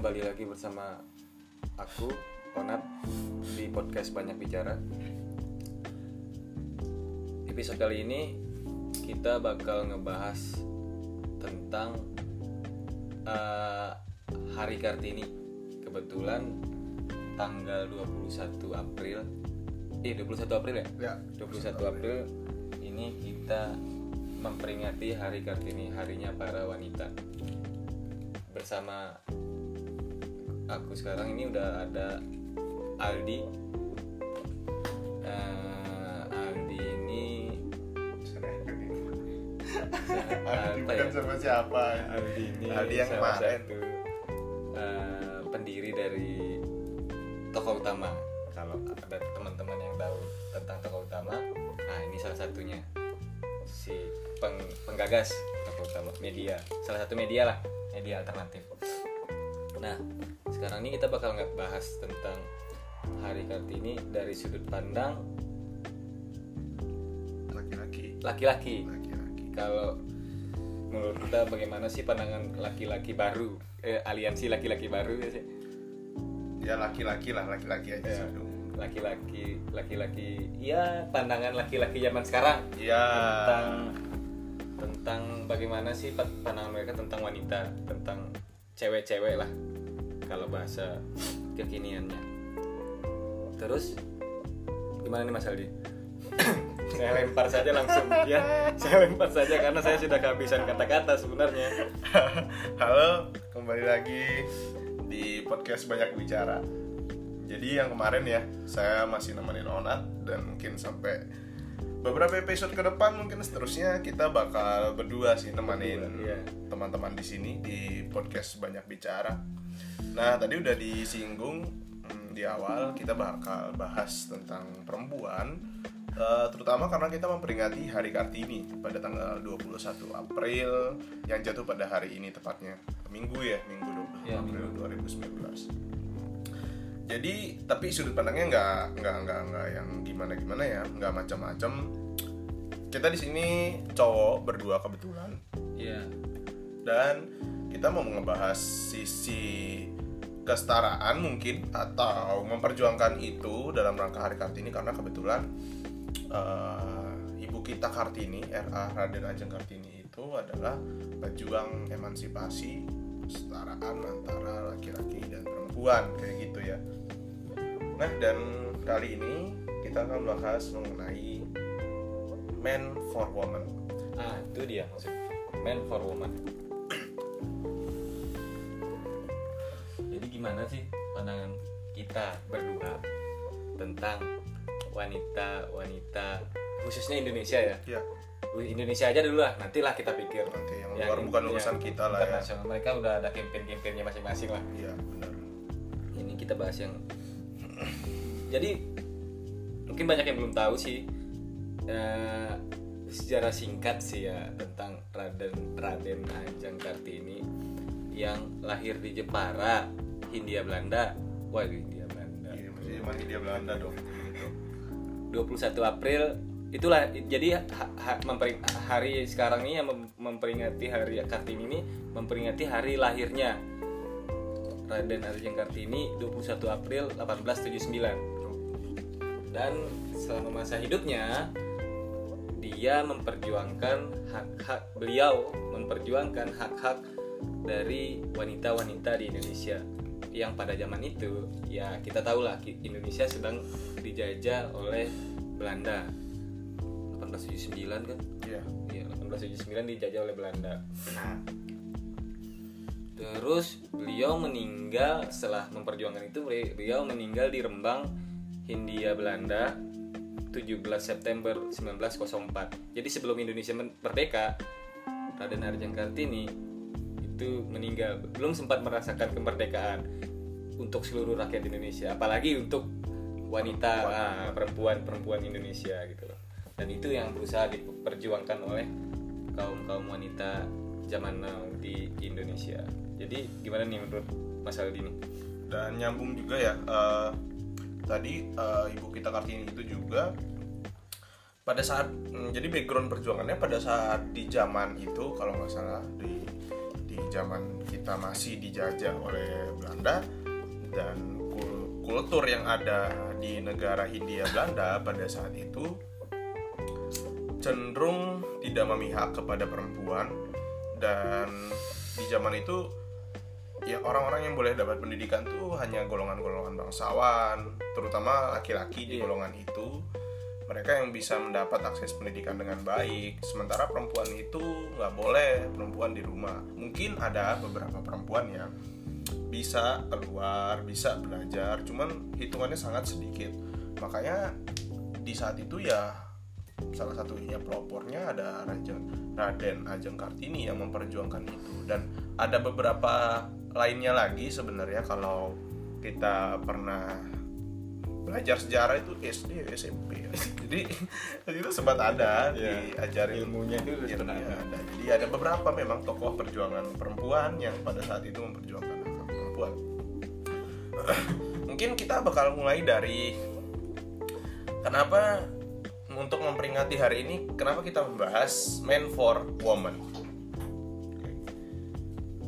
kembali lagi bersama aku Onat di podcast Banyak Bicara. Episode kali ini kita bakal ngebahas tentang eh, Hari Kartini. Kebetulan tanggal 21 April eh 21 April ya? Ya. 21 April ini kita memperingati Hari Kartini, harinya para wanita. Bersama aku sekarang ini udah ada Aldi. Eh, Aldi ini Aldi bukan ya? sama siapa Aldi ini Aldi yang salah kemarin. satu eh, pendiri dari tokoh utama. Kalau ada teman-teman yang tahu tentang tokoh utama, nah ini salah satunya si peng- penggagas tokoh utama media, salah satu media lah, media alternatif. Nah, sekarang ini kita bakal nggak bahas tentang Hari Kartini dari sudut pandang laki-laki. laki-laki. laki-laki. Kalau menurut kita bagaimana sih pandangan laki-laki baru, eh, aliansi laki-laki baru ya sih? ya laki-laki lah laki-laki aja Ya, sih. laki-laki laki-laki ya pandangan laki-laki zaman sekarang. Ya. Tentang tentang bagaimana sih pa- pandangan mereka tentang wanita tentang cewek-cewek lah kalau bahasa kekiniannya. Terus gimana nih Mas Aldi? Saya lempar saja langsung. Ya saya lempar saja karena saya sudah kehabisan kata-kata sebenarnya. Halo kembali lagi di podcast banyak bicara. Jadi yang kemarin ya saya masih nemenin Onat dan mungkin sampai beberapa episode ke depan mungkin seterusnya kita bakal berdua sih nemenin iya. teman-teman di sini di podcast banyak bicara nah tadi udah disinggung hmm, di awal kita bakal bahas tentang perempuan eh, terutama karena kita memperingati Hari Kartini pada tanggal 21 April yang jatuh pada hari ini tepatnya minggu ya minggu 20 Ya, April 2019 jadi tapi sudut pandangnya nggak nggak nggak nggak yang gimana gimana ya nggak macam-macam. Kita di sini cowok berdua kebetulan. Iya. Dan kita mau ngebahas sisi kesetaraan mungkin atau memperjuangkan itu dalam rangka Hari Kartini karena kebetulan eh, ibu kita Kartini RA Raden Ajeng Kartini itu adalah pejuang emansipasi kesetaraan antara laki-laki dan perempuan kayak gitu ya. Nah dan kali ini kita akan bahas mengenai man for woman. ah itu dia man for woman gimana sih pandangan kita berdua tentang wanita wanita khususnya Indonesia ya? Ya Wih, Indonesia aja dulu lah nantilah kita pikir. Nanti yang Yang luar bukan urusan kita lah ya. mereka udah ada campaign-campaignnya masing-masing lah. Iya benar. ini kita bahas yang jadi mungkin banyak yang belum tahu sih eh, sejarah singkat sih ya tentang Raden Raden Ajeng Kartini yang lahir di Jepara Hindia Belanda wah Hindia Belanda Iya, masih masih dia Belanda dong. Gitu. 21 April itulah jadi ha- ha- mempering- hari sekarang ini yang mem- memperingati hari Kartini ini memperingati hari lahirnya Raden Ajeng Kartini 21 April 1879 dan selama masa hidupnya dia memperjuangkan hak-hak beliau memperjuangkan hak-hak dari wanita-wanita di Indonesia yang pada zaman itu ya kita tahu lah Indonesia sedang dijajah oleh Belanda 1879 kan Iya. Iya, 1879 dijajah oleh Belanda. Terus beliau meninggal setelah memperjuangkan itu beliau meninggal di Rembang, Hindia Belanda 17 September 1904. Jadi sebelum Indonesia merdeka, Raden Arjang Kartini itu meninggal belum sempat merasakan kemerdekaan untuk seluruh rakyat Indonesia, apalagi untuk wanita ah, perempuan-perempuan Indonesia gitu loh. Dan itu yang berusaha diperjuangkan oleh kaum kaum wanita zaman now di Indonesia. Jadi gimana nih menurut Mas Aldi nih? Dan nyambung juga ya. eh, tadi eh, ibu kita Kartini itu juga pada saat mm, jadi background perjuangannya pada saat di zaman itu kalau nggak salah di zaman kita masih dijajah oleh Belanda dan kul- kultur yang ada di negara Hindia Belanda pada saat itu cenderung tidak memihak kepada perempuan dan di zaman itu ya orang-orang yang boleh dapat pendidikan tuh hanya golongan-golongan bangsawan terutama laki-laki di Iya. golongan itu mereka. Yang bisa mendapat akses pendidikan dengan baik. Sementara perempuan itu nggak boleh perempuan di rumah. Mungkin ada beberapa perempuan yang bisa keluar bisa belajar cuman hitungannya sangat sedikit. Makanya di saat itu ya salah satunya pelopornya ada Raden, Raden Ajeng Kartini yang memperjuangkan itu. Dan ada beberapa lainnya lagi sebenarnya kalau kita pernah belajar sejarah itu SD SMP ya. jadi itu sempat ada Iya. diajarin Ilmunya itu Ilmunya pernah ada. ada. jadi ada beberapa memang tokoh perjuangan perempuan yang pada saat itu memperjuangkan hak perempuan mungkin kita bakal mulai dari kenapa untuk memperingati hari ini kenapa kita membahas men for woman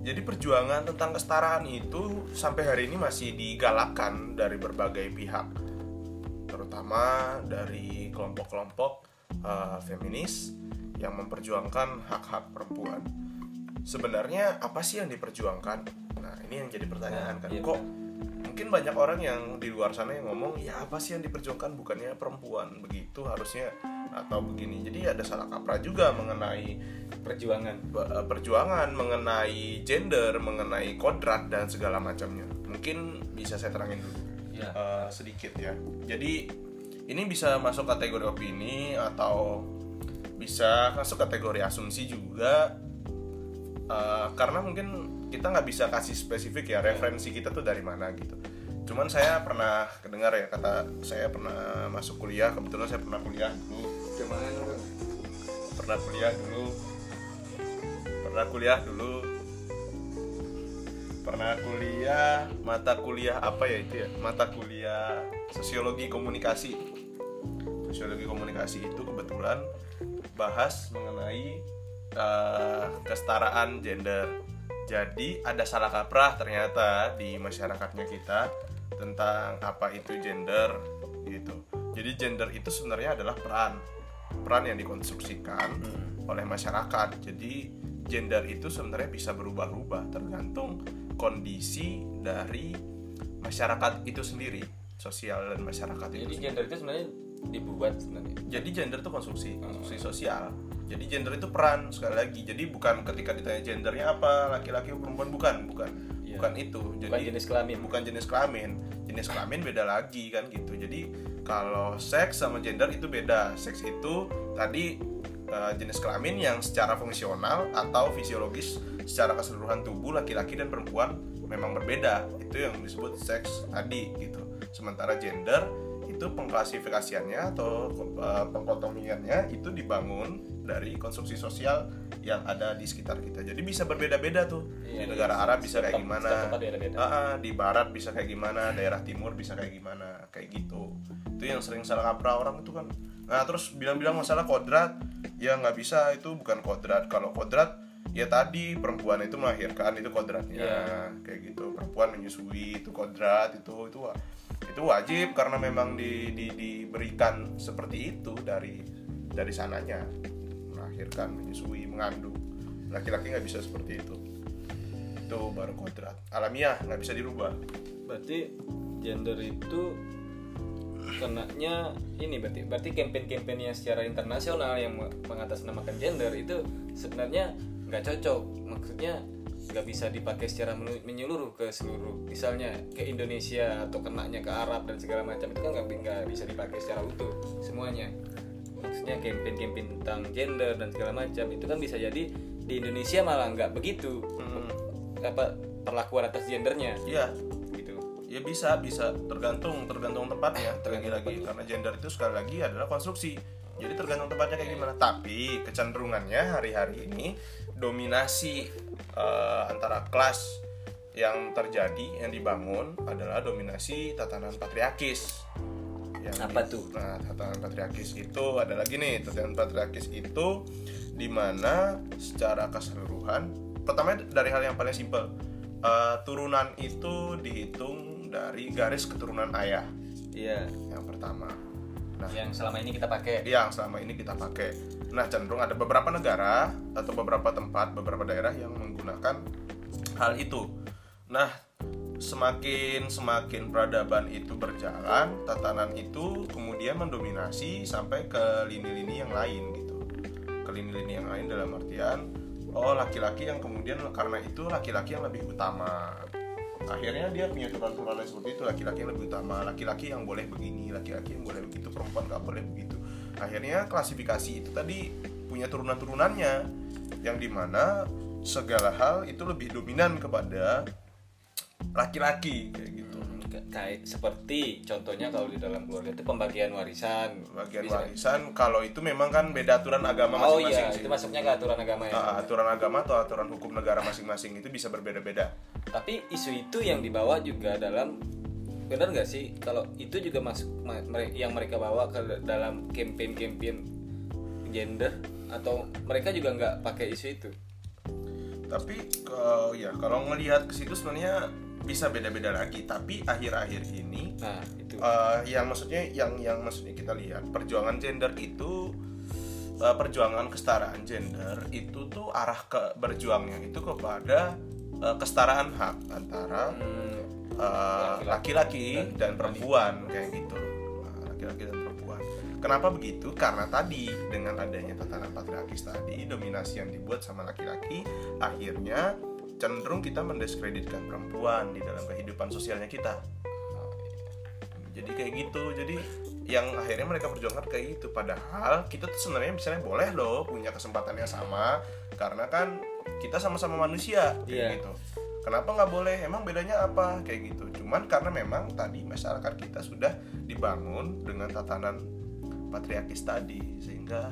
jadi perjuangan tentang kesetaraan itu sampai hari ini masih digalakkan dari berbagai pihak terutama dari kelompok-kelompok eh, feminis yang memperjuangkan hak-hak perempuan. Sebenarnya apa sih yang diperjuangkan? Nah ini yang jadi pertanyaan kan. Iya, kok mungkin banyak orang yang di luar sana yang ngomong ya apa sih yang diperjuangkan? Bukannya perempuan begitu harusnya atau begini. Jadi ada salah kaprah juga mengenai perjuangan. eh, perjuangan mengenai gender mengenai kodrat dan segala macamnya. Mungkin bisa saya terangin dulu eh, sedikit ya. Jadi ini bisa masuk kategori opini atau bisa masuk kategori asumsi juga Eh, karena mungkin kita nggak bisa kasih spesifik ya referensi kita tuh dari mana gitu. Cuman saya pernah kedengar ya kata saya pernah masuk kuliah kebetulan saya pernah kuliah dulu. Ke mana pernah kuliah dulu. Pernah kuliah dulu pernah kuliah mata kuliah apa ya itu ya? Mata kuliah sosiologi komunikasi. Sosiologi komunikasi itu kebetulan bahas mengenai eh, kesetaraan gender. Jadi ada salah kaprah ternyata di masyarakatnya kita tentang apa itu gender gitu. Jadi gender itu sebenarnya adalah peran. Peran yang dikonstruksikan oleh masyarakat. Jadi gender itu sebenarnya bisa berubah-ubah tergantung kondisi dari masyarakat itu sendiri, sosial dan masyarakat itu. jadi sendiri. gender itu sebenarnya dibuat sebenarnya Jadi gender itu konstruksi, konstruksi sosial. Jadi gender itu peran sekali lagi. Jadi bukan ketika ditanya gendernya apa, laki-laki atau perempuan bukan, bukan. Iya. Bukan itu. Jadi bukan jenis kelamin bukan jenis kelamin jenis kelamin beda lagi kan gitu jadi kalau seks sama gender itu beda seks itu tadi eh, jenis kelamin yang secara fungsional atau fisiologis secara keseluruhan tubuh laki-laki dan perempuan memang berbeda itu yang disebut seks tadi gitu sementara gender itu pengklasifikasiannya atau eh, pengkotomiannya itu dibangun dari konstruksi sosial yang ada di sekitar kita jadi bisa berbeda-beda tuh Iya, di negara iya. Arab bisa kayak gimana ah, di barat bisa kayak gimana, daerah timur bisa kayak gimana, kayak gitu. Itu yang sering salah kaprah orang itu kan. Nah terus bilang-bilang masalah kodrat, ya nggak bisa itu bukan kodrat. Kalau kodrat ya tadi perempuan itu melahirkan itu kodratnya, Iya. kayak gitu. Perempuan menyusui itu kodrat itu itu itu wajib karena memang di, di- diberikan seperti itu dari dari sananya melahirkan, menyusui, mengandung. Laki-laki nggak bisa seperti itu itu baru kodrat alamiah nggak bisa dirubah berarti gender itu kenanya ini berarti berarti campaign-campaign yang secara internasional yang mengatasnamakan gender itu sebenarnya nggak cocok. Maksudnya nggak bisa dipakai secara menyeluruh ke seluruh misalnya ke Indonesia atau kenanya ke Arab dan segala macam itu kan nggak bisa dipakai secara utuh semuanya. Maksudnya campaign-campaign tentang gender dan segala macam itu kan bisa jadi di Indonesia malah nggak begitu Hmm. apa perlakuan atas gendernya. Iya, ya bisa, bisa tergantung tergantung tempatnya. Tergantung lagi lagi karena gender itu sekali lagi adalah konstruksi. Jadi tergantung tempatnya kayak gimana. Tapi kecenderungannya hari-hari ini dominasi eh, antara kelas yang terjadi yang dibangun adalah dominasi tatanan patriarkis. Yang Apa tuh? Nah, tatanan patriarkis itu ada lagi nih, tatanan patriarkis itu di mana secara keseluruhan pertama dari hal yang paling simpel Eh, turunan itu dihitung dari garis keturunan ayah. Iya. yang pertama. Nah. Yang selama ini kita pakai. yang selama ini kita pakai. Nah cenderung ada beberapa negara atau beberapa tempat beberapa daerah yang menggunakan hal itu. Nah semakin semakin peradaban itu berjalan tatanan itu kemudian mendominasi sampai ke lini-lini yang lain gitu. Ke lini-lini yang lain dalam artian oh laki-laki yang kemudian karena itu laki-laki yang lebih utama akhirnya dia punya turunan-turunan seperti itu laki-laki yang lebih utama laki-laki yang boleh begini laki-laki yang boleh begitu perempuan nggak boleh begitu. Akhirnya klasifikasi itu tadi punya turunan-turunannya yang di mana segala hal itu lebih dominan kepada laki-laki kayak gitu Kayak seperti contohnya kalau di dalam keluarga itu pembagian warisan. bagian Bisa- warisan kalau itu memang kan beda aturan agama Oh masing-masing iya, sih itu masuknya ke aturan agama ya. Ah, aturan agama atau aturan hukum negara masing-masing itu bisa berbeda-beda Tapi isu itu yang dibawa juga dalam benar nggak sih kalau itu juga masuk yang mereka bawa ke dalam campaign-campaign gender atau mereka juga nggak pakai isu itu? tapi ke, ya kalau ngelihat ke situ sebenarnya bisa beda-beda lagi tapi akhir-akhir ini Nah itu. eh, yang maksudnya yang yang maksudnya kita lihat perjuangan gender itu eh, perjuangan kesetaraan gender itu tuh arah ke berjuangnya itu kepada eh, kesetaraan hak antara Hmm, laki-laki. dan perempuan kayak gitu. Nah, laki-laki dan perempuan. Kenapa begitu? Karena tadi dengan adanya tatanan patriarkis tadi dominasi yang dibuat sama laki-laki akhirnya cenderung kita mendiskreditkan perempuan di dalam kehidupan sosialnya kita. Jadi kayak gitu. Jadi yang akhirnya mereka perjuangkan kayak gitu. Padahal kita tuh sebenarnya misalnya boleh loh punya kesempatan yang sama. Karena kan kita sama-sama manusia kayak Iya. gitu. Kenapa nggak boleh? Emang bedanya apa? Kayak gitu. Cuman karena memang tadi masyarakat kita sudah dibangun dengan tatanan patriarkis tadi. Sehingga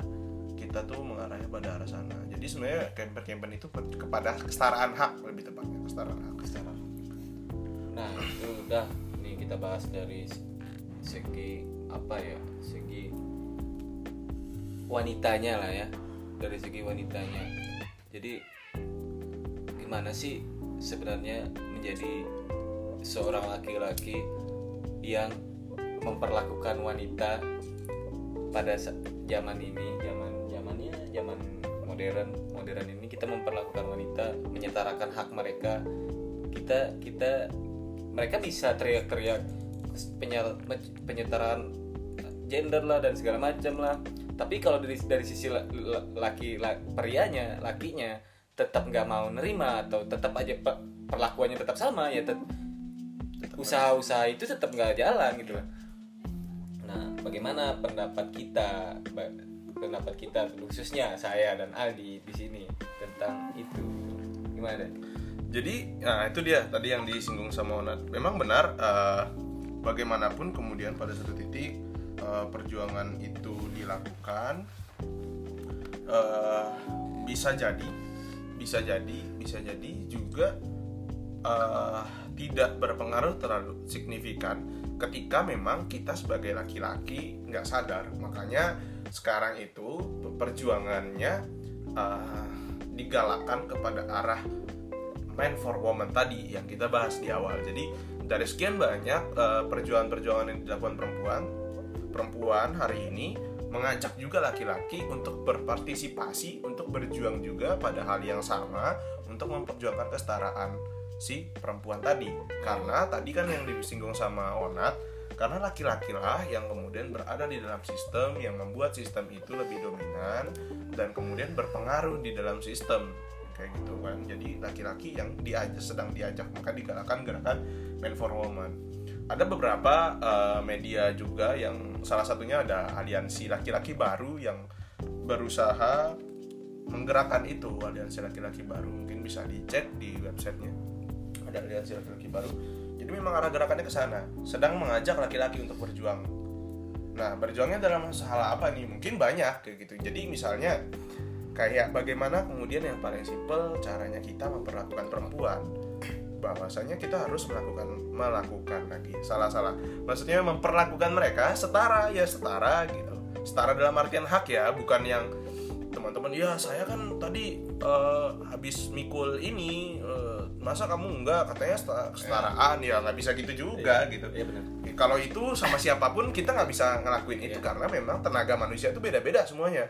kita tuh mengarahnya pada arah sana. Jadi sebenarnya campaign-campaign itu per- kepada kesetaraan hak lebih tepatnya kesetaraan hak. Kesetaraan Nah itu udah nih kita bahas dari segi apa ya? Segi wanitanya lah ya. Dari segi wanitanya. Jadi gimana sih sebenarnya menjadi seorang laki-laki yang memperlakukan wanita pada zaman ini zaman zaman modern modern ini kita memperlakukan wanita menyetarakan hak mereka. Kita kita mereka bisa teriak-teriak penyetaraan gender lah dan segala macam lah. Tapi kalau dari dari sisi la- la- laki la- prianya lakinya tetap nggak mau nerima atau tetap aja pe- perlakuannya tetap sama ya tet- usaha-usaha itu tetap nggak jalan gitu lah. Nah bagaimana pendapat kita pendapat kita khususnya saya dan Aldi di sini tentang itu gimana Jadi, nah itu dia tadi yang disinggung sama Onat. Memang benar, eh, bagaimanapun kemudian pada satu titik eh, perjuangan itu dilakukan, eh, bisa jadi, bisa jadi, bisa jadi juga eh, tidak berpengaruh terlalu signifikan ketika memang kita sebagai laki-laki nggak sadar. Makanya sekarang itu perjuangannya eh, digalakkan kepada arah man for woman tadi yang kita bahas di awal. Jadi dari sekian banyak eh, perjuangan-perjuangan yang dilakukan perempuan, perempuan hari ini mengajak juga laki-laki untuk berpartisipasi, untuk berjuang juga pada hal yang sama untuk memperjuangkan kesetaraan si perempuan tadi. Karena tadi kan yang disinggung sama Onat, karena laki-laki lah yang kemudian berada di dalam sistem yang membuat sistem itu lebih dominan dan kemudian berpengaruh di dalam sistem. Kayak gitu kan. Jadi laki-laki yang diajak sedang diajak maka digalakkan gerakan man for woman. Ada beberapa eh, media juga yang salah satunya ada aliansi laki-laki baru yang berusaha menggerakkan itu. Aliansi laki-laki baru mungkin bisa dicek di websitenya. Ada aliansi laki-laki baru jadi memang arah gerakannya ke sana. Sedang mengajak laki-laki untuk berjuang. Nah berjuangnya dalam hal apa nih? Mungkin banyak kayak gitu. Jadi misalnya kayak bagaimana kemudian yang paling simpel caranya kita memperlakukan perempuan. Bahwasanya kita harus melakukan melakukan lagi. Salah salah maksudnya memperlakukan mereka setara ya setara gitu. Setara dalam artian hak ya bukan yang teman-teman ya saya kan tadi eh, habis mikul ini eh, masa kamu enggak katanya seta- kesetaraan ya nggak bisa gitu juga gitu Iya benar. Ya, kalau itu sama siapa pun kita nggak bisa ngelakuin itu Iya. karena memang tenaga manusia itu beda-beda semuanya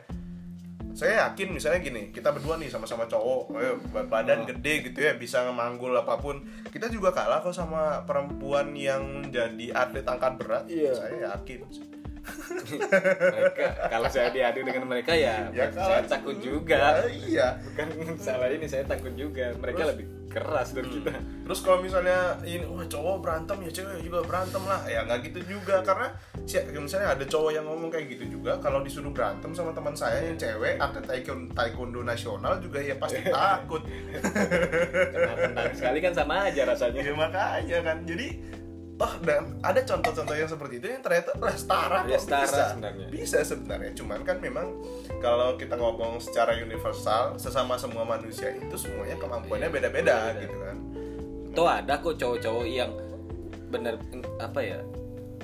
saya yakin misalnya gini kita berdua nih sama-sama cowok eh, ba- badan Oh. gede gitu ya bisa manggul apa pun kita juga kalah kok sama perempuan yang jadi atlet angkat berat Iya. saya yakin Mereka kalau saya diadu dengan mereka ya, Ya, saya takut Ya, juga. iya Bukan salah ini saya takut juga. Mereka Terus- lebih keras dari kita. Terus kalau misalnya ini wah cowok berantem ya cewek juga berantem lah ya nggak gitu juga karena misalnya ada cowok yang ngomong kayak gitu juga kalau disuruh berantem sama teman saya yang cewek atlet taekwondo, taekwondo nasional juga ya pasti takut Kena tendang sekali kan sama aja rasanya. ya makanya kan jadi toh dan ada contoh-contoh yang seperti itu yang ternyata setara Ya, kok setara bisa sebenarnya. bisa sebenarnya cuman kan memang kalau kita ngomong secara universal sesama semua manusia itu semuanya kemampuannya Iya, beda-beda beda. gitu kan Tuh ada kok cowok-cowok yang bener apa ya?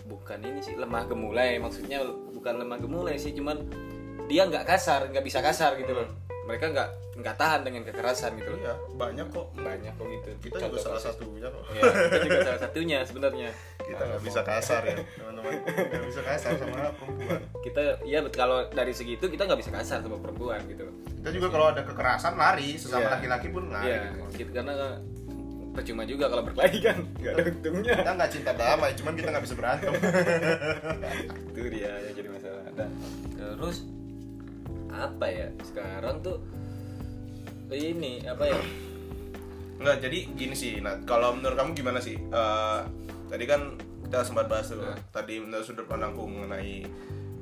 Bukan ini sih lemah gemulai maksudnya bukan lemah gemulai sih cuman dia nggak kasar nggak bisa kasar gitu loh mereka nggak nggak tahan dengan kekerasan gitu loh. Iya banyak kok. Banyak kok gitu. Kita juga Contoh salah kasus. satunya kok. Ya, kita juga salah satunya sebenarnya. Kita nggak bisa kasar ya teman-teman. Nggak bisa kasar sama perempuan. Kita ya kalau dari segi itu kita nggak bisa kasar sama perempuan gitu. Kita juga kalau ada kekerasan lari sesama Iya. laki-laki pun lari ya gitu. gitu karena percuma juga kalau berkelahi kan. Nggak ada untungnya. Kita nggak cinta damai cuman kita nggak bisa berantem. Itu dia yang jadi masalah. Dan, terus apa ya? Sekarang tuh ini apa ya? Nggak jadi gini sih nah kalau menurut kamu gimana sih? Eh, tadi kan kita sempat bahas tuh Nah. tadi menurut sudut pandangku mengenai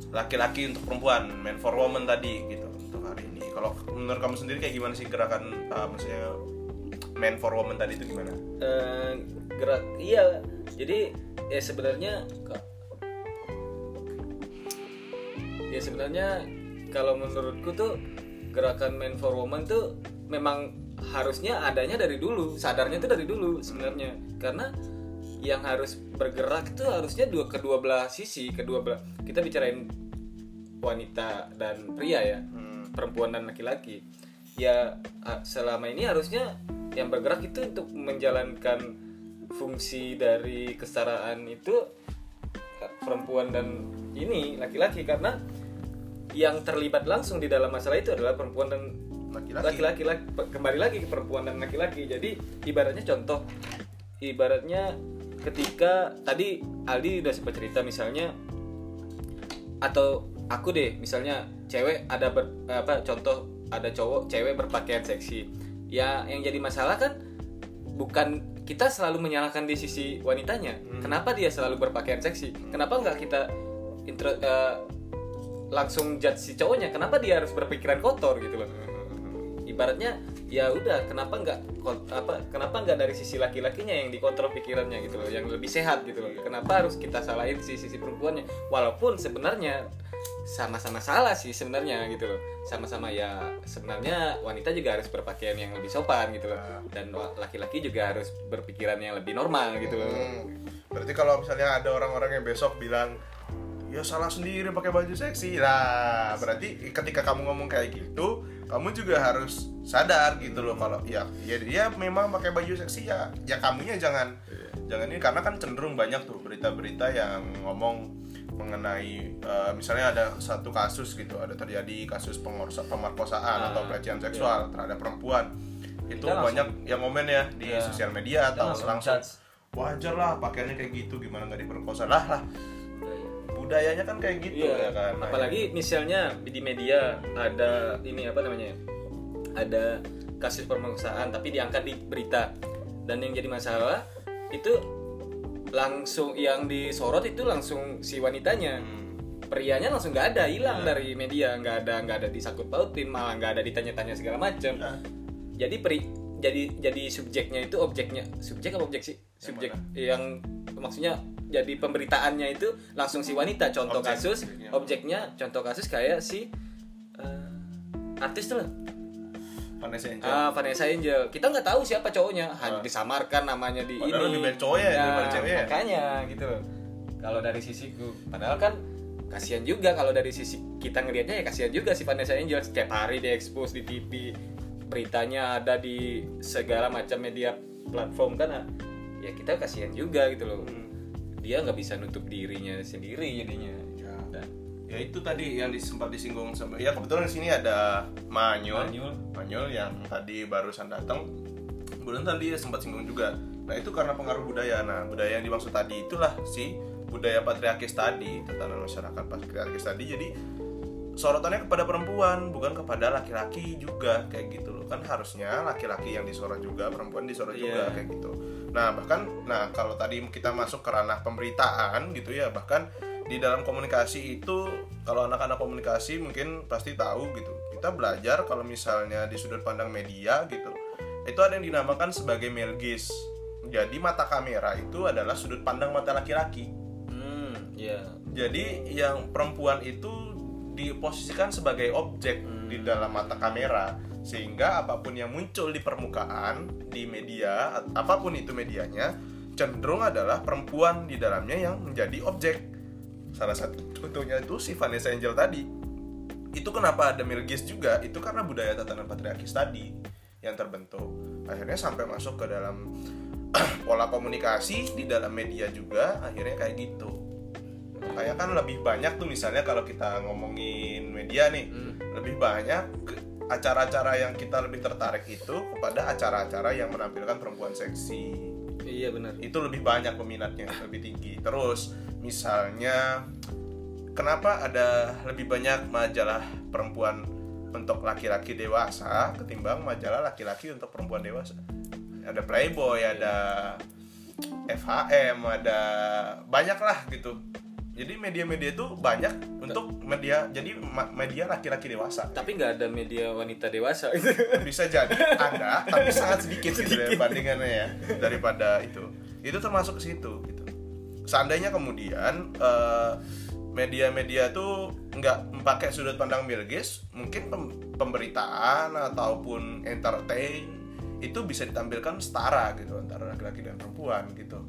laki-laki untuk perempuan man for woman tadi gitu untuk hari ini. Kalau menurut kamu sendiri kayak gimana sih gerakan eh, maksudnya man for woman tadi itu gimana? Eh, gerak iya. Jadi ya sebenarnya ya sebenarnya kalau menurutku tuh gerakan man for woman tuh memang harusnya adanya dari dulu sadarnya tuh dari dulu sebenarnya. Karena yang harus bergerak tuh harusnya dua kedua belah sisi kedua belah. Kita bicarain wanita dan pria ya Hmm. perempuan dan laki-laki. Ya selama ini harusnya yang bergerak itu untuk menjalankan fungsi dari kesetaraan itu perempuan dan ini laki-laki. Karena yang terlibat langsung di dalam masalah itu adalah perempuan dan laki-laki. laki-laki kembali lagi ke perempuan dan laki-laki. Jadi ibaratnya contoh ibaratnya ketika tadi Aldi udah sempat cerita misalnya atau aku deh misalnya cewek ada ber, apa contoh ada cowok cewek berpakaian seksi. Ya yang jadi masalah kan bukan kita selalu menyalahkan di sisi wanitanya. Kenapa dia selalu berpakaian seksi? Kenapa nggak kita intro, eh, langsung judge si cowoknya kenapa dia harus berpikiran kotor gitu loh. Ibaratnya ya udah kenapa nggak apa kenapa nggak dari sisi laki-lakinya yang dikontrol pikirannya gitu loh yang lebih sehat gitu loh. Kenapa harus kita salahin si sisi perempuannya? Walaupun sebenarnya sama-sama salah sih sebenarnya gitu loh. Sama-sama ya sebenarnya wanita juga harus berpakaian yang lebih sopan gitu loh. Dan wa- laki-laki juga harus berpikiran yang lebih normal gitu loh. Hmm. Berarti kalau misalnya ada orang-orang yang besok bilang ya salah sendiri pakai baju seksi. Lah berarti ketika kamu ngomong kayak gitu kamu juga harus sadar gitu loh kalau ya ya dia memang pakai baju seksi ya. Ya kamunya jangan jangan ini karena kan cenderung banyak tuh berita-berita yang ngomong mengenai eh, misalnya ada satu kasus gitu ada terjadi kasus pengorsa, pemerkosaan Ah, atau pelecehan seksual terhadap perempuan. Itu Kita langsung- banyak yang komen ya di Ya. sosial media atau langsung langsung wajar lah pakaiannya kayak gitu gimana nggak diperkosa. Lah lah budayanya kan kayak gitu Iya, ya kan apalagi misalnya di media ada ini apa namanya? Ada kasus pemerkosaan tapi diangkat di berita. Dan yang jadi masalah itu langsung yang disorot itu langsung si wanitanya. hmm, Prianya langsung nggak ada, hilang Iya. dari media, nggak ada nggak ada disangkut pautin, malah nggak ada ditanya-tanya segala macam. ya, Jadi peri jadi jadi subjeknya itu objeknya subjek apa objek sih subjek yang, maksudnya jadi pemberitaannya itu langsung si wanita contoh Objek, kasus objeknya. objeknya contoh kasus kayak si eh, artis tuh Vanessa Angel. Ah, Vanessa Angel. Kita nggak tahu siapa cowoknya. Hanya disamarkan namanya di Ah. Padahal ini. lebih banyak cowoknya Ya, daripada ya. makanya gitu. Loh kalau dari sisiku padahal kan kasihan juga kalau dari sisi kita ngelihatnya ya kasihan juga si Vanessa Angel. Setiap hari di expose di TV beritanya ada di segala macam media platform kan ah, ya kita kasihan juga gitu loh. Hmm. dia nggak bisa nutup dirinya sendiri jadinya. Ya. Dan ya itu tadi yang sempat disinggung sama ya kebetulan di sini ada Manyul Manyul. Manyul yang tadi barusan datang. Kemudian tadi dia sempat singgung juga. Nah itu karena pengaruh budaya. Nah budaya yang dimaksud tadi itulah si budaya patriarkis tadi tatanan masyarakat patriarkis tadi. Jadi sorotannya kepada perempuan bukan kepada laki-laki juga kayak gitu loh. Kan harusnya laki-laki yang disorot juga perempuan disorot juga Iya. kayak gitu nah bahkan nah kalau tadi kita masuk ke ranah pemberitaan gitu ya bahkan di dalam komunikasi itu kalau anak-anak komunikasi mungkin pasti tahu gitu. Kita belajar kalau misalnya di sudut pandang media gitu itu ada yang dinamakan sebagai male gaze. Jadi mata kamera itu adalah sudut pandang mata laki-laki. Hmm ya jadi yang perempuan itu diposisikan sebagai objek di dalam mata kamera sehingga apa pun yang muncul di permukaan di media apa pun itu medianya cenderung adalah perempuan di dalamnya yang menjadi objek. Salah satu contohnya itu si Vanessa Angel tadi. Itu kenapa ada gaze juga? Itu karena budaya tatanan patriarkis tadi yang terbentuk. Akhirnya sampai masuk ke dalam pola komunikasi di dalam media juga akhirnya kayak gitu. Kayak kan lebih banyak tuh misalnya kalau kita ngomongin media nih Hmm. lebih banyak acara-acara yang kita lebih tertarik itu kepada acara-acara yang menampilkan perempuan seksi. Iya benar. Itu lebih banyak peminatnya lebih tinggi. Terus misalnya kenapa ada lebih banyak majalah perempuan untuk laki-laki dewasa ketimbang majalah laki-laki untuk perempuan dewasa? Ada Playboy ada FHM ada banyak lah gitu jadi media-media itu banyak untuk media jadi media laki-laki dewasa. Tapi nggak ada media wanita dewasa. Bisa jadi ada tapi sangat sedikit gitu ya bandingannya ya daripada itu. Itu termasuk ke situ gitu. Seandainya kemudian eh, media-media tuh nggak pakai sudut pandang milgis mungkin pem- pemberitaan ataupun entertain itu bisa ditampilkan setara gitu antara laki-laki dan perempuan gitu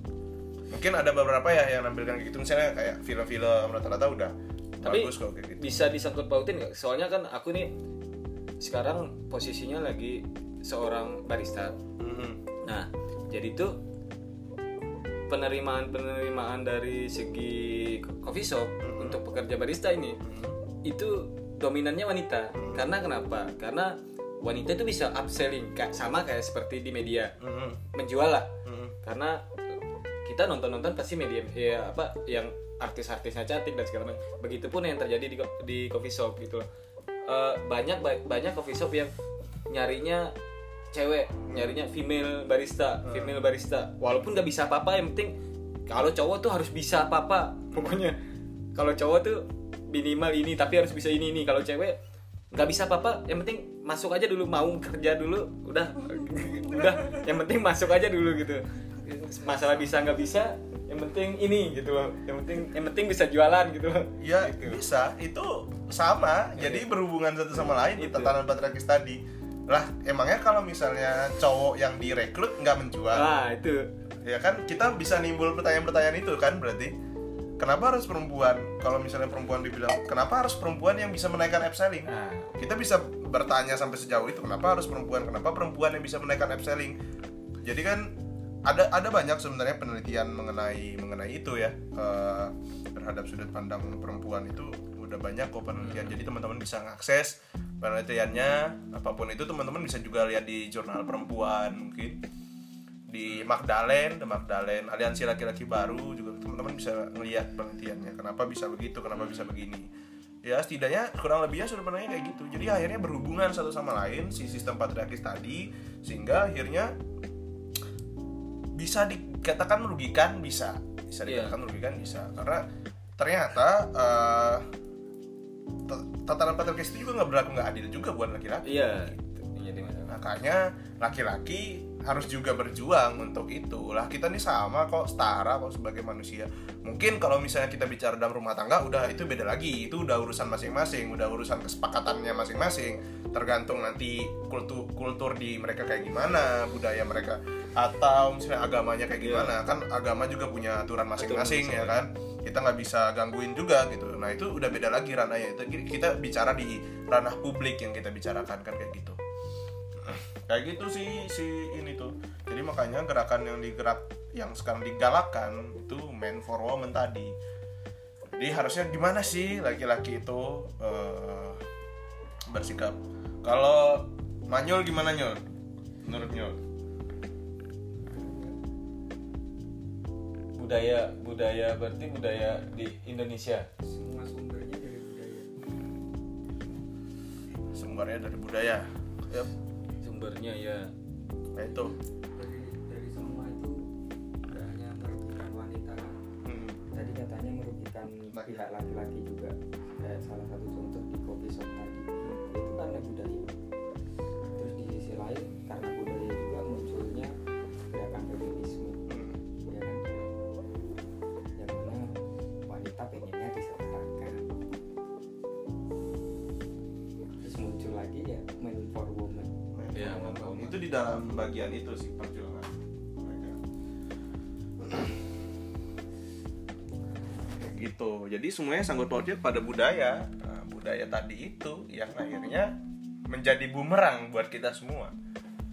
mungkin ada beberapa ya yang nampilkan kayak gitu. Misalnya kayak film-film rata-rata udah Tapi- bagus kok kayak gitu. bisa disangkut pautin nggak? Soalnya kan aku nih sekarang posisinya lagi seorang barista. Mhm. nah jadi tuh penerimaan penerimaan dari segi coffee shop untuk pekerja barista ini itu dominannya wanita. Karena kenapa? Karena wanita itu bisa upselling kayak sama kayak seperti di media. Mhm. menjual lah. Mhm. karena kita nonton-nonton pasti media ya apa yang artis-artisnya cantik dan segala macam. Begitupun yang terjadi di di coffee shop gitu loh. Eh, banyak ba- banyak coffee shop yang nyarinya cewek nyarinya female barista female barista. Walaupun nggak bisa apa-apa yang penting kalau cowok tuh harus bisa apa-apa. Pokoknya kalau cowok tuh minimal ini tapi harus bisa ini ini. Kalau cewek nggak bisa apa-apa yang penting masuk aja dulu mau kerja dulu udah. Udah yang penting masuk aja dulu gitu masalah bisa nggak bisa yang penting ini gitu loh yang penting yang penting bisa jualan gitu loh Ya Gitu. bisa, itu sama. Jadi berhubungan satu sama lain Itu. tatanan patriarkis tadi. Lah, emangnya kalau misalnya cowok yang direkrut nggak menjual, nah itu ya kan kita bisa nimbul pertanyaan-pertanyaan itu kan berarti. Kenapa harus perempuan? Kalau misalnya perempuan dibilang, kenapa harus perempuan yang bisa menaikkan upselling? nah Kita bisa bertanya sampai sejauh itu, kenapa harus perempuan? Kenapa perempuan yang bisa menaikkan upselling? Jadi kan ada ada banyak sebenarnya penelitian mengenai mengenai itu ya eh, terhadap sudut pandang perempuan itu udah banyak kok penelitian. Jadi teman-teman bisa mengakses penelitiannya apa pun itu teman-teman bisa juga lihat di jurnal perempuan mungkin di Magdalen, The Magdalen, aliansi laki-laki baru juga teman-teman bisa ngelihat penelitiannya. Kenapa bisa begitu, kenapa bisa begini. Ya setidaknya kurang lebihnya sudah pernahnya kayak gitu. Jadi akhirnya berhubungan satu sama lain si sistem patriarkis tadi sehingga akhirnya bisa dikatakan merugikan bisa bisa Iya. dikatakan merugikan bisa karena ternyata eh, t- tatanan patriarkis itu juga nggak berlaku nggak adil juga buat laki-laki iya gitu. jadi makanya laki-laki harus juga berjuang untuk itu. Lah kita nih sama kok setara kok sebagai manusia. Mungkin kalau misalnya kita bicara dalam rumah tangga udah itu beda lagi. Itu udah urusan masing-masing udah urusan kesepakatannya masing-masing. Tergantung nanti kultur kultur di mereka kayak gimana budaya mereka atau misalnya agamanya kayak Iya. gimana. Kan agama juga punya aturan masing-masing ya kan? Kita nggak bisa gangguin juga gitu. Nah itu udah beda lagi ranahnya. Itu kita bicara di ranah publik yang kita bicarakan kan kayak gitu kayak gitu sih si ini tuh. Jadi makanya gerakan yang digerak yang sekarang digalakkan itu man for woman tadi. Jadi harusnya gimana sih laki-laki itu eh, bersikap? Kalau Manyol gimana nyol menurut nyol budaya budaya berarti budaya di Indonesia? Semua sumbernya dari budaya. Sumbernya dari budaya. Yap, sumbernya ya nah itu dari dari semua itu hanya merugikan wanita kan Hmm. tadi katanya merugikan Laki. pihak laki-laki juga dalam bagian itu sih perjuangan mereka. Gitu. Jadi semuanya sangkut pautnya pada budaya. Nah, budaya tadi itu yang akhirnya menjadi bumerang buat kita semua.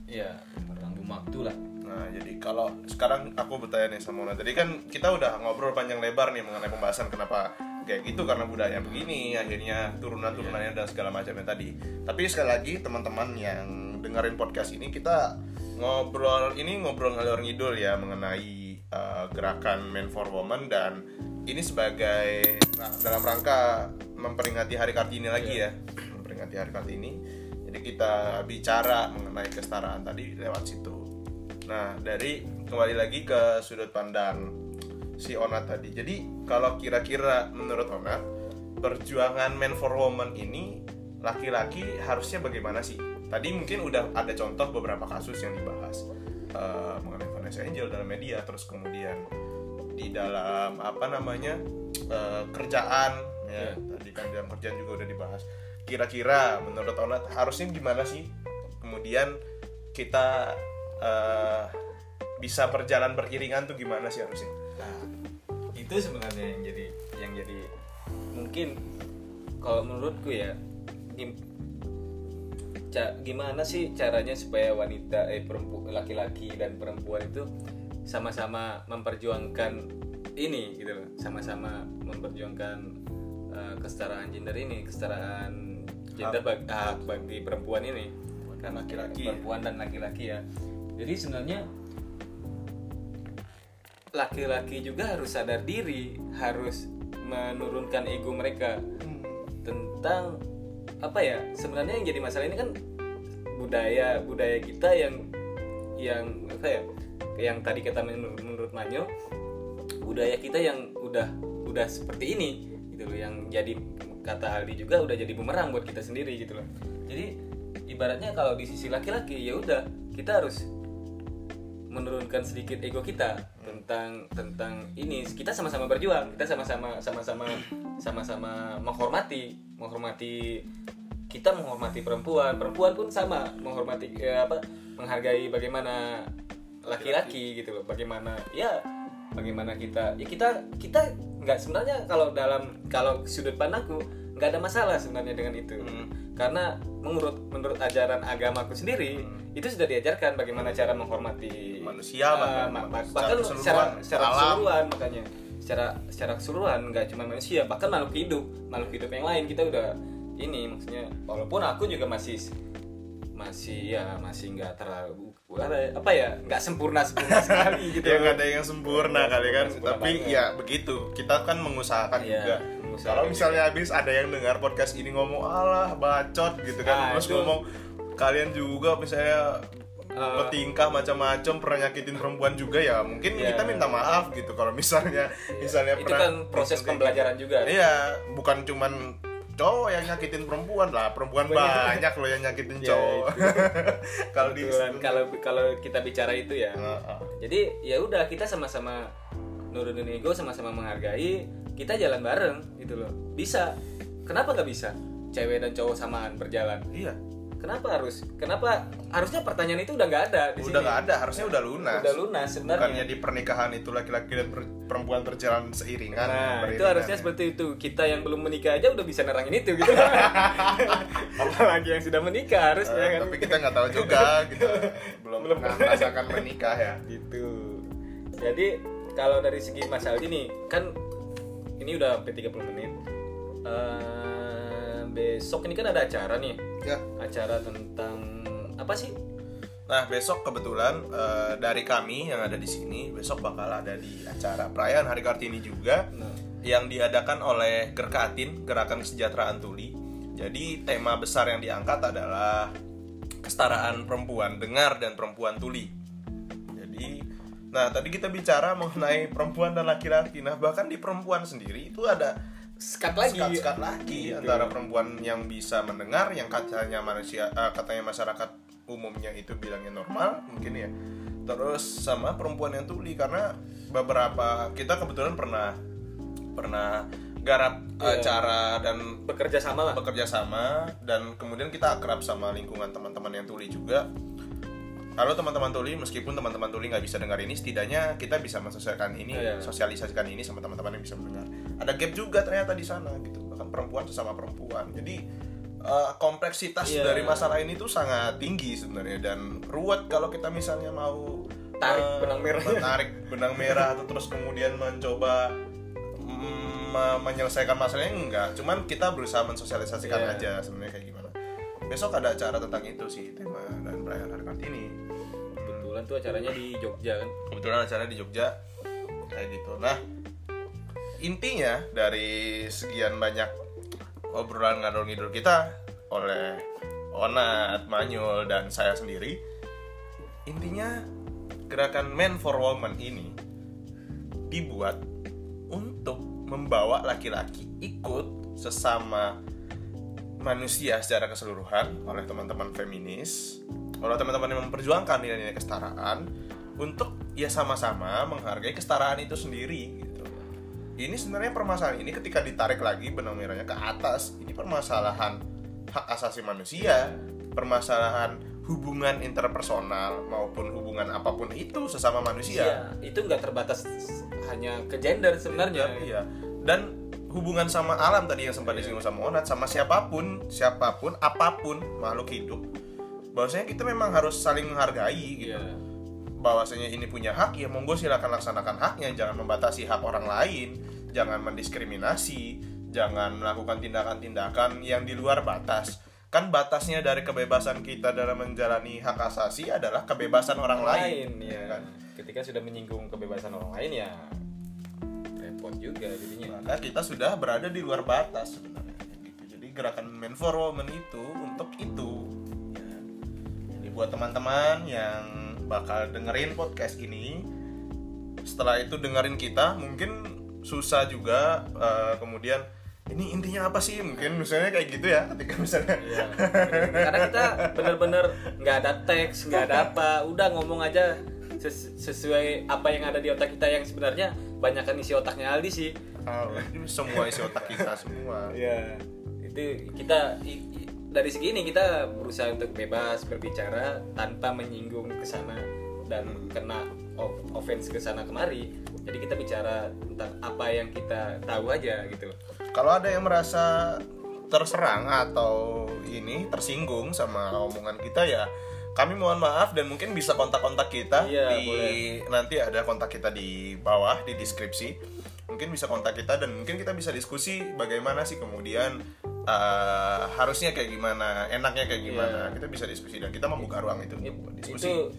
Ya bumerang waktu lah. Nah, jadi kalau sekarang aku bertanya nih sama Mona. Tadi kan kita udah ngobrol panjang lebar nih mengenai pembahasan kenapa kayak gitu karena budaya begini, akhirnya turunan-turunannya dan segala macamnya tadi. Tapi sekali lagi teman-teman yang dengerin podcast ini kita ngobrol ini ngobrol ngalor ngidul ya mengenai uh, gerakan Men for Women dan ini sebagai nah, dalam rangka memperingati Hari Kartini lagi ya. Memperingati Hari Kartini. Jadi kita bicara mengenai kesetaraan tadi lewat situ. Nah, dari kembali lagi ke sudut pandang si Onat tadi. Jadi, kalau kira-kira menurut Onat, perjuangan man for woman ini laki-laki harusnya bagaimana sih? Tadi mungkin udah ada contoh beberapa kasus yang dibahas eh, mengenai Vanessa Angel dalam media, terus kemudian di dalam apa namanya eh, kerjaan, ya Ya. tadi kan dalam kerjaan juga udah dibahas. Kira-kira menurut Onat harusnya gimana sih? Kemudian kita eh, bisa berjalan beriringan tuh gimana sih harusnya? Nah, itu sebenarnya yang jadi yang jadi mungkin kalau menurutku ya gim- ca- gimana sih caranya supaya wanita eh perempu laki-laki dan perempuan itu sama-sama memperjuangkan ini gitu loh sama-sama memperjuangkan eh, kesetaraan gender ini kesetaraan gender bagi, hak bagi perempuan ini. Dan laki-laki. perempuan dan laki-laki ya. Jadi sebenarnya laki-laki juga harus sadar diri harus menurunkan ego mereka. Tentang apa ya sebenarnya yang jadi masalah ini kan budaya budaya kita yang yang apa ya yang tadi kata menurut, menurut Manyo budaya kita yang udah udah seperti ini gitu loh. Yang jadi kata Aldi juga udah jadi bumerang buat kita sendiri gitu loh. Jadi ibaratnya kalau di sisi laki-laki ya udah kita harus menurunkan sedikit ego kita tentang tentang ini. Kita sama-sama berjuang kita sama-sama sama-sama sama-sama menghormati menghormati kita menghormati perempuan. Perempuan pun sama menghormati eh, apa menghargai bagaimana laki-laki. gitu loh. Bagaimana ya bagaimana kita ya kita kita nggak sebenarnya kalau dalam kalau sudut pandangku nggak ada masalah sebenarnya dengan itu. Hmm. Karena menurut menurut ajaran agamaku sendiri Hmm. itu sudah diajarkan bagaimana cara menghormati Manusia, bahkan. ma- ma- Secara bahkan keseluruhan, secara keseluruhan makanya secara secara keseluruhan nggak cuma manusia bahkan makhluk hidup makhluk hidup yang lain kita udah ini maksudnya walaupun aku juga masih masih ya masih nggak terlalu apa, apa ya nggak sempurna sempurna sekali gitu ya nggak ada yang sempurna kali kan Sempurna tapi banget. ya begitu kita kan mengusahakan Iya, juga mengusahakan kalau misalnya habis ada yang dengar podcast ini ngomong alah bacot gitu kan. Nah, terus itu. ngomong kalian juga misalnya bertingkah macam-macam pernah nyakitin perempuan juga ya mungkin Iya. kita minta maaf gitu kalau misalnya misalnya itu pernah kan proses pembelajaran juga. Iya bukan cuman cowok yang nyakitin perempuan lah. Perempuan Banyak. banyak loh yang nyakitin Ya, cowok. kalau di kalau kalau kita bicara itu ya. Heeh. jadi ya udah kita sama-sama nurunin ego sama-sama menghargai kita jalan bareng gitu loh. Bisa. Kenapa nggak bisa? Cewek dan cowok samaan berjalan. Iya. Kenapa harus kenapa? Harusnya pertanyaan itu udah nggak ada di udah nggak ada harusnya udah lunas. Udah lunas sebenarnya. Bukannya di pernikahan itu laki-laki dan per- perempuan berjalan seiringan Nah, itu harusnya seperti itu. Kita yang belum menikah aja udah bisa nerangin itu gitu. Apalagi yang sudah menikah harusnya Eh, kan. tapi kita nggak tahu juga kita belum Belum. pernah merasakan menikah ya. Gitu. Jadi kalau dari segi Mas Aldi nih, kan ini udah sampai 30 menit. Eh, besok ini kan ada acara nih. ya Acara tentang apa sih? Nah besok kebetulan eh, dari kami yang ada di sini besok bakal ada di acara perayaan Hari Kartini juga Nah, yang diadakan oleh Gerkatin Gerakan Kesejahteraan Tuli. Jadi tema besar yang diangkat adalah kesetaraan perempuan dengar dan perempuan tuli. Jadi, nah tadi kita bicara mengenai perempuan dan laki-laki. Nah bahkan di perempuan sendiri itu ada sekat lagi. sekat-sekat lagi Gitu. antara perempuan yang bisa mendengar yang katanya manusia eh, katanya masyarakat umumnya itu bilangnya normal mungkin ya terus sama perempuan yang tuli karena beberapa kita kebetulan pernah pernah garap Iya. acara dan bekerja sama lah. bekerja sama dan kemudian kita akrab sama lingkungan teman-teman yang tuli juga Halo teman-teman tuli, meskipun teman-teman tuli nggak bisa dengar ini, setidaknya kita bisa mensosialisasikan ini, Iya. sosialisasikan ini sama teman-teman yang bisa mendengar. Ada gap juga ternyata di sana, gitu. Bahkan perempuan sesama perempuan. Jadi eh, kompleksitas Iya. dari masalah ini tuh sangat tinggi sebenarnya dan ruwet kalau kita misalnya mau Tarik eh, benang merah. menarik benang merah atau terus kemudian mencoba mm, me- menyelesaikan masalahnya enggak cuman kita berusaha mensosialisasikan Iya. aja sebenarnya kayak gimana besok ada acara tentang itu sih tema dan perayaan hari kartini Kebetulan tuh acaranya di Jogja kan. kebetulan acara di Jogja kayak gitu nah intinya dari sekian banyak obrolan ngadol ngidul kita oleh Onat, Manyul, dan saya sendiri intinya gerakan Man for Woman ini dibuat untuk membawa laki-laki ikut sesama manusia secara keseluruhan oleh teman-teman feminis, oleh teman-teman yang memperjuangkan nilai-nilai kesetaraan untuk ya sama-sama menghargai kesetaraan itu sendiri gitu. Ini sebenarnya permasalahan ini ketika ditarik lagi benang merahnya ke atas, ini permasalahan hak asasi manusia, permasalahan hubungan interpersonal maupun hubungan apa pun itu sesama manusia. Iya, itu nggak terbatas hanya ke gender sebenarnya. Iya. Dan hubungan sama alam tadi yang sempat Iya. disinggung sama Onat sama siapa pun, siapa pun, apa pun makhluk hidup. Bahwasanya kita memang harus saling menghargai gitu. Iya. Bahwasanya ini punya hak ya monggo silakan laksanakan haknya, jangan membatasi hak orang lain, jangan mendiskriminasi, jangan melakukan tindakan-tindakan yang di luar batas. Kan batasnya dari kebebasan kita dalam menjalani hak asasi adalah kebebasan orang, lain, ya. kan? Ketika sudah menyinggung kebebasan orang lain ya repot juga jadinya. maka kita sudah berada di luar batas sebenarnya gitu. jadi gerakan Men for Women itu untuk itu ya. jadi buat teman-teman yang bakal dengerin podcast ini setelah itu dengerin kita mungkin susah juga eh, kemudian ini intinya apa sih mungkin misalnya kayak gitu ya ketika misalnya Iya. Karena kita bener-bener nggak ada teks, nggak ada apa, udah ngomong aja ses- sesuai apa yang ada di otak kita yang sebenarnya banyak kan isi otaknya Aldi sih. ini semua isi otak kita semua Iya. Itu kita i- i- dari segi ini kita berusaha untuk bebas berbicara tanpa menyinggung ke sana dan kena offense ke sana kemari. Jadi kita bicara tentang apa yang kita tahu aja gitu. Kalau ada yang merasa terserang atau ini tersinggung sama omongan kita ya kami mohon maaf dan mungkin bisa kontak-kontak kita Iya, di boleh. nanti ada kontak kita di bawah di deskripsi mungkin bisa kontak kita dan mungkin kita bisa diskusi bagaimana sih kemudian eh, harusnya kayak gimana enaknya kayak gimana Iya. kita bisa diskusi dan kita membuka ruang itu untuk diskusi itu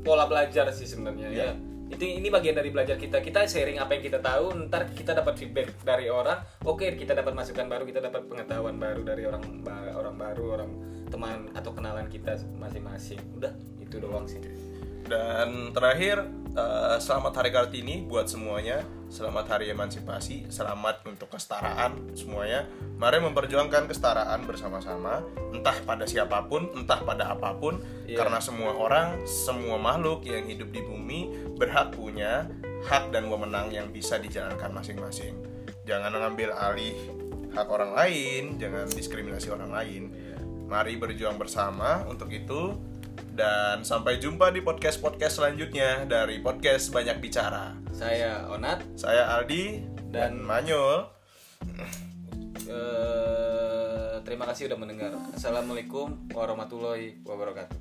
pola belajar sih sebenarnya Iya. ya itu ini bagian dari belajar kita. Kita sharing apa yang kita tahu ntar kita dapat feedback dari orang. Oke kita dapat masukan baru kita dapat pengetahuan baru dari orang orang baru orang teman atau kenalan kita masing-masing. Udah itu doang sih. Dan terakhir, eh, selamat Hari Kartini buat semuanya. Selamat Hari Emansipasi, selamat untuk kesetaraan semuanya. Mari memperjuangkan kesetaraan bersama-sama, entah pada siapa pun, entah pada apa pun, Iya. karena semua orang, semua makhluk yang hidup di bumi berhak punya hak dan wewenang yang bisa dijalankan masing-masing. Jangan mengambil alih hak orang lain, jangan diskriminasi orang lain. Mari berjuang bersama untuk itu dan sampai jumpa di podcast-podcast selanjutnya dari podcast Banyak Bicara. Saya Onat. Saya Aldi dan, Manyul. Uh, terima kasih sudah mendengar. Assalamualaikum warahmatullahi wabarakatuh.